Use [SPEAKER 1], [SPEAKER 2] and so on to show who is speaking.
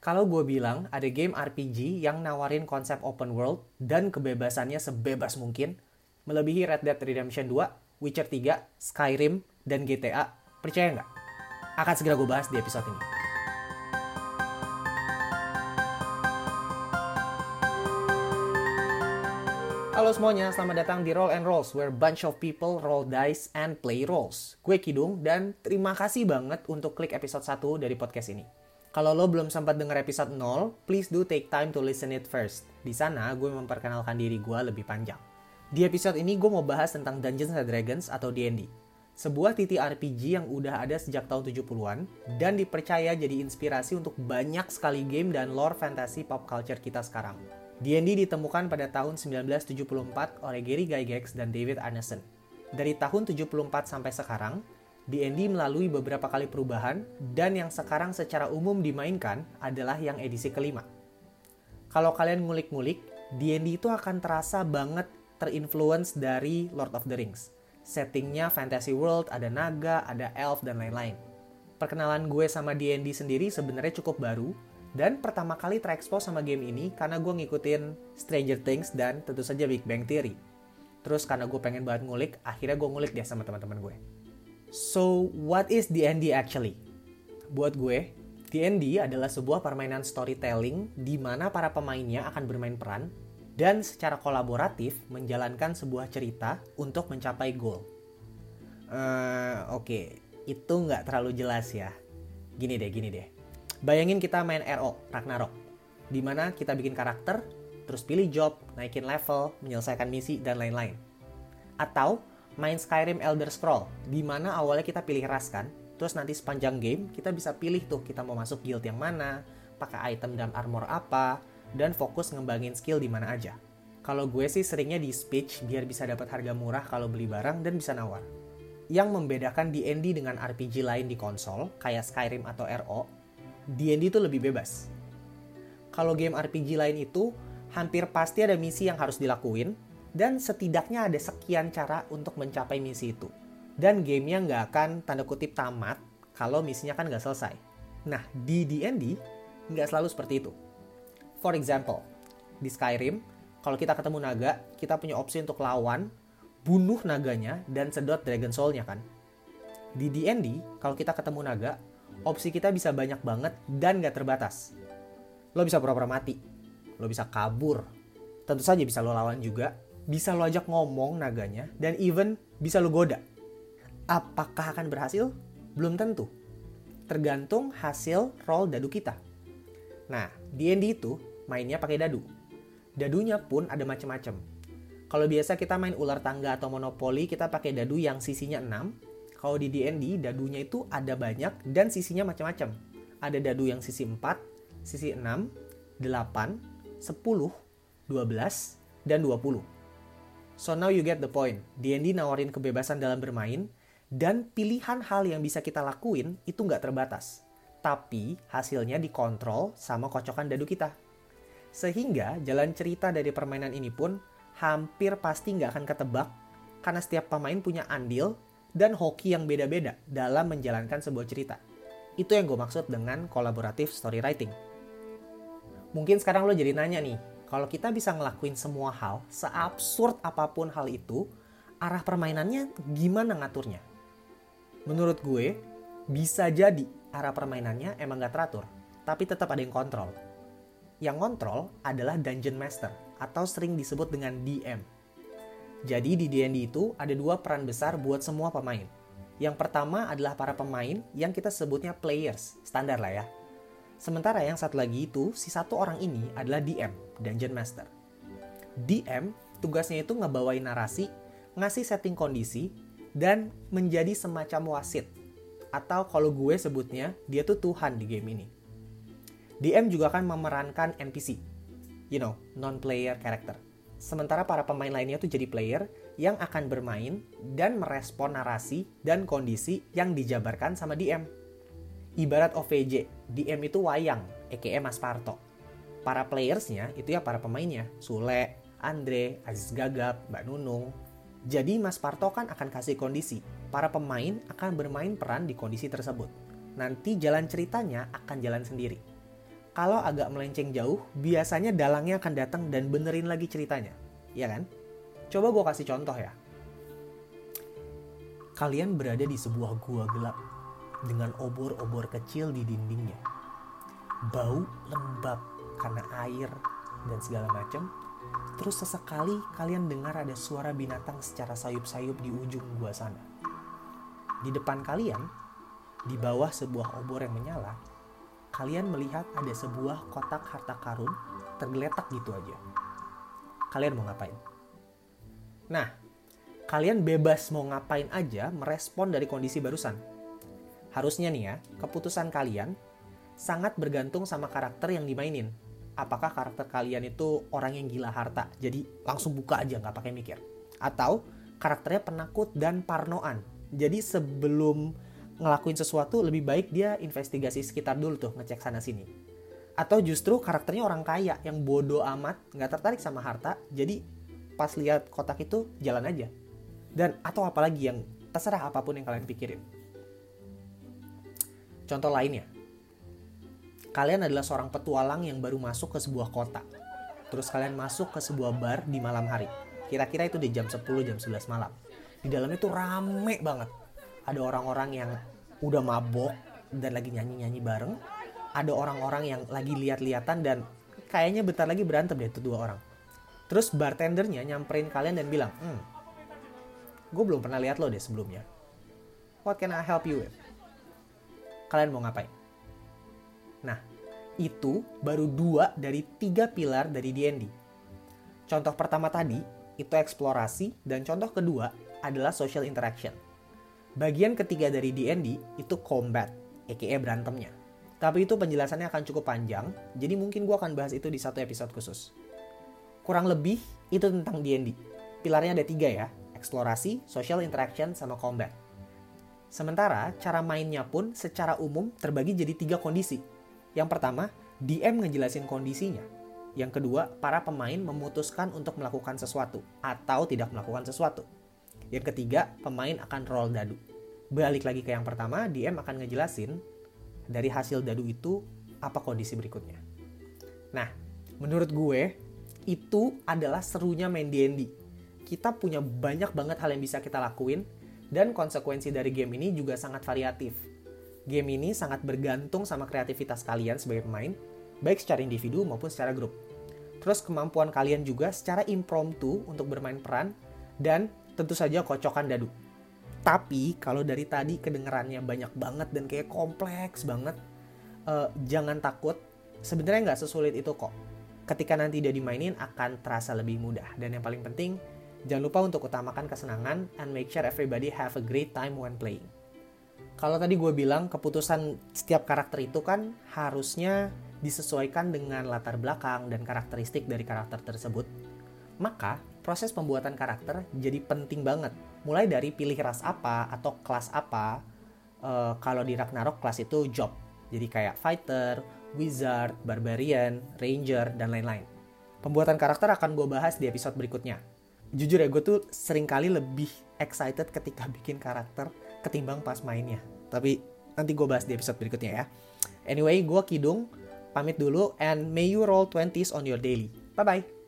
[SPEAKER 1] Kalau gue bilang ada game RPG yang nawarin konsep open world dan kebebasannya sebebas mungkin, melebihi Red Dead Redemption 2, Witcher 3, Skyrim, dan GTA, percaya nggak? Akan segera gue bahas di episode ini. Halo semuanya, selamat datang di Roll and Rolls, where bunch of people roll dice and play roles. Gue Kidung, dan terima kasih banget untuk klik episode 1 dari podcast ini. Kalau lo belum sempat denger episode 0, please do take time to listen it first. Di sana, gue memperkenalkan diri gue lebih panjang. Di episode ini, gue mau bahas tentang Dungeons and Dragons atau D&D. Sebuah TTRPG yang udah ada sejak tahun 70-an, dan dipercaya jadi inspirasi untuk banyak sekali game dan lore fantasy pop culture kita sekarang. D&D ditemukan pada tahun 1974 oleh Gary Gygax dan David Arneson. Dari tahun 74 sampai sekarang, D&D melalui beberapa kali perubahan dan yang sekarang secara umum dimainkan adalah yang edisi kelima. Kalau kalian ngulik-ngulik, D&D itu akan terasa banget terinfluence dari Lord of the Rings. Settingnya fantasy world, ada naga, ada elf, dan lain-lain. Perkenalan gue sama D&D sendiri sebenarnya cukup baru, dan pertama kali terekspos sama game ini karena gue ngikutin Stranger Things dan tentu saja Big Bang Theory. Terus karena gue pengen banget ngulik, akhirnya gue ngulik deh sama teman-teman gue. So, what is D&D actually? Buat gue, D&D adalah sebuah permainan storytelling di mana para pemainnya akan bermain peran dan secara kolaboratif menjalankan sebuah cerita untuk mencapai goal. Uh, Oke, okay. itu nggak terlalu jelas ya. Gini deh, gini deh Bayangin kita main RO, Ragnarok. Di mana kita bikin karakter, terus pilih job, naikin level, menyelesaikan misi, dan lain-lain. Atau main Skyrim Elder Scroll, di mana awalnya kita pilih ras kan, terus nanti sepanjang game kita bisa pilih tuh kita mau masuk guild yang mana, pakai item dan armor apa, dan fokus ngembangin skill di mana aja. Kalau gue sih seringnya di speech biar bisa dapat harga murah kalau beli barang dan bisa nawar. Yang membedakan D&D dengan RPG lain di konsol, kayak Skyrim atau RO, D&D itu lebih bebas. Kalau game RPG lain itu, hampir pasti ada misi yang harus dilakuin, dan setidaknya ada sekian cara untuk mencapai misi itu. Dan gamenya nggak akan tanda kutip tamat kalau misinya kan nggak selesai. Nah, di D&D nggak selalu seperti itu. For example, di Skyrim, kalau kita ketemu naga, kita punya opsi untuk lawan, bunuh naganya, dan sedot Dragon Soul-nya kan. Di D&D, kalau kita ketemu naga, opsi kita bisa banyak banget dan gak terbatas. Lo bisa pura-pura mati, lo bisa kabur, tentu saja bisa lo lawan juga, bisa lo ajak ngomong naganya, dan even bisa lo goda. Apakah akan berhasil? Belum tentu. Tergantung hasil roll dadu kita. Nah, D&D itu mainnya pakai dadu. Dadunya pun ada macam-macam. Kalau biasa kita main ular tangga atau monopoli, kita pakai dadu yang sisinya 6, kalau di D&D dadunya itu ada banyak dan sisinya macam-macam. Ada dadu yang sisi 4, sisi 6, 8, 10, 12, dan 20. So now you get the point. D&D nawarin kebebasan dalam bermain dan pilihan hal yang bisa kita lakuin itu nggak terbatas. Tapi hasilnya dikontrol sama kocokan dadu kita. Sehingga jalan cerita dari permainan ini pun hampir pasti nggak akan ketebak karena setiap pemain punya andil dan hoki yang beda-beda dalam menjalankan sebuah cerita. Itu yang gue maksud dengan kolaboratif story writing. Mungkin sekarang lo jadi nanya nih, kalau kita bisa ngelakuin semua hal, seabsurd apa pun hal itu, arah permainannya gimana ngaturnya? Menurut gue, bisa jadi arah permainannya emang gak teratur, tapi tetap ada yang kontrol. Yang kontrol adalah Dungeon Master, atau sering disebut dengan DM jadi di D&D itu ada dua peran besar buat semua pemain. Yang pertama adalah para pemain yang kita sebutnya players, standar lah ya. Sementara yang satu lagi itu, si satu orang ini adalah DM, Dungeon Master. DM tugasnya itu ngebawain narasi, ngasih setting kondisi, dan menjadi semacam wasit. Atau kalau gue sebutnya, dia tuh Tuhan di game ini. DM juga akan memerankan NPC, you know, non-player character Sementara para pemain lainnya tuh jadi player yang akan bermain dan merespon narasi dan kondisi yang dijabarkan sama DM. Ibarat OVJ, DM itu wayang, aka Mas Parto. Para playersnya itu ya para pemainnya, Sule, Andre, Aziz Gagap, Mbak Nunung. Jadi Mas Parto kan akan kasih kondisi, para pemain akan bermain peran di kondisi tersebut. Nanti jalan ceritanya akan jalan sendiri. kalau agak melenceng jauh, biasanya dalangnya akan datang dan benerin lagi ceritanya. Ya kan? Coba gue kasih contoh ya. Kalian berada di sebuah gua gelap dengan obor-obor kecil di dindingnya. Bau lembab karena air dan segala macam. Terus sesekali kalian dengar ada suara binatang secara sayup-sayup di ujung gua sana. Di depan kalian, di bawah sebuah obor yang menyala, kalian melihat ada sebuah kotak harta karun tergeletak gitu aja. Kalian mau ngapain? Nah, kalian bebas mau ngapain aja merespon dari kondisi barusan. Harusnya nih ya, keputusan kalian sangat bergantung sama karakter yang dimainin. Apakah karakter kalian itu orang yang gila harta, jadi langsung buka aja nggak pakai mikir. Atau karakternya penakut dan parnoan. Jadi sebelum ngelakuin sesuatu lebih baik dia investigasi sekitar dulu tuh ngecek sana sini atau justru karakternya orang kaya yang bodoh amat nggak tertarik sama harta jadi pas lihat kotak itu jalan aja dan atau apalagi yang terserah apa pun yang kalian pikirin contoh lainnya kalian adalah seorang petualang yang baru masuk ke sebuah kota terus kalian masuk ke sebuah bar di malam hari kira-kira itu di jam 10 jam 11 malam di dalamnya tuh rame banget ada orang-orang yang udah mabok dan lagi nyanyi-nyanyi bareng. Ada orang-orang yang lagi lihat-lihatan dan kayaknya bentar lagi berantem deh itu dua orang. Terus bartendernya nyamperin kalian dan bilang, hmm, gue belum pernah lihat lo deh sebelumnya. What can I help you with? Kalian mau ngapain? Nah, itu baru dua dari tiga pilar dari D&D. Contoh pertama tadi itu eksplorasi dan contoh kedua adalah social interaction. Bagian ketiga dari D&D itu combat, aka berantemnya. Tapi itu penjelasannya akan cukup panjang, jadi mungkin gue akan bahas itu di satu episode khusus. Kurang lebih itu tentang D&D. Pilarnya ada tiga ya, eksplorasi, social interaction, sama combat. Sementara cara mainnya pun secara umum terbagi jadi tiga kondisi. Yang pertama, DM ngejelasin kondisinya. Yang kedua, para pemain memutuskan untuk melakukan sesuatu atau tidak melakukan sesuatu. Yang ketiga, pemain akan roll dadu. Balik lagi ke yang pertama, DM akan ngejelasin dari hasil dadu itu apa kondisi berikutnya. Nah, menurut gue itu adalah serunya main D&D. Kita punya banyak banget hal yang bisa kita lakuin dan konsekuensi dari game ini juga sangat variatif. Game ini sangat bergantung sama kreativitas kalian sebagai pemain, baik secara individu maupun secara grup. Terus kemampuan kalian juga secara impromptu untuk bermain peran dan tentu saja kocokan dadu. Tapi kalau dari tadi kedengerannya banyak banget dan kayak kompleks banget, uh, jangan takut. Sebenarnya nggak sesulit itu kok. Ketika nanti dia dimainin akan terasa lebih mudah. Dan yang paling penting, jangan lupa untuk utamakan kesenangan and make sure everybody have a great time when playing. Kalau tadi gue bilang keputusan setiap karakter itu kan harusnya disesuaikan dengan latar belakang dan karakteristik dari karakter tersebut. Maka proses pembuatan karakter jadi penting banget. Mulai dari pilih ras apa atau kelas apa. Uh, kalau di Ragnarok kelas itu job. Jadi kayak fighter, wizard, barbarian, ranger, dan lain-lain. Pembuatan karakter akan gue bahas di episode berikutnya. Jujur ya, gue tuh sering kali lebih excited ketika bikin karakter ketimbang pas mainnya. Tapi nanti gue bahas di episode berikutnya ya. Anyway, gue Kidung, pamit dulu and may you roll 20s on your daily. Bye-bye.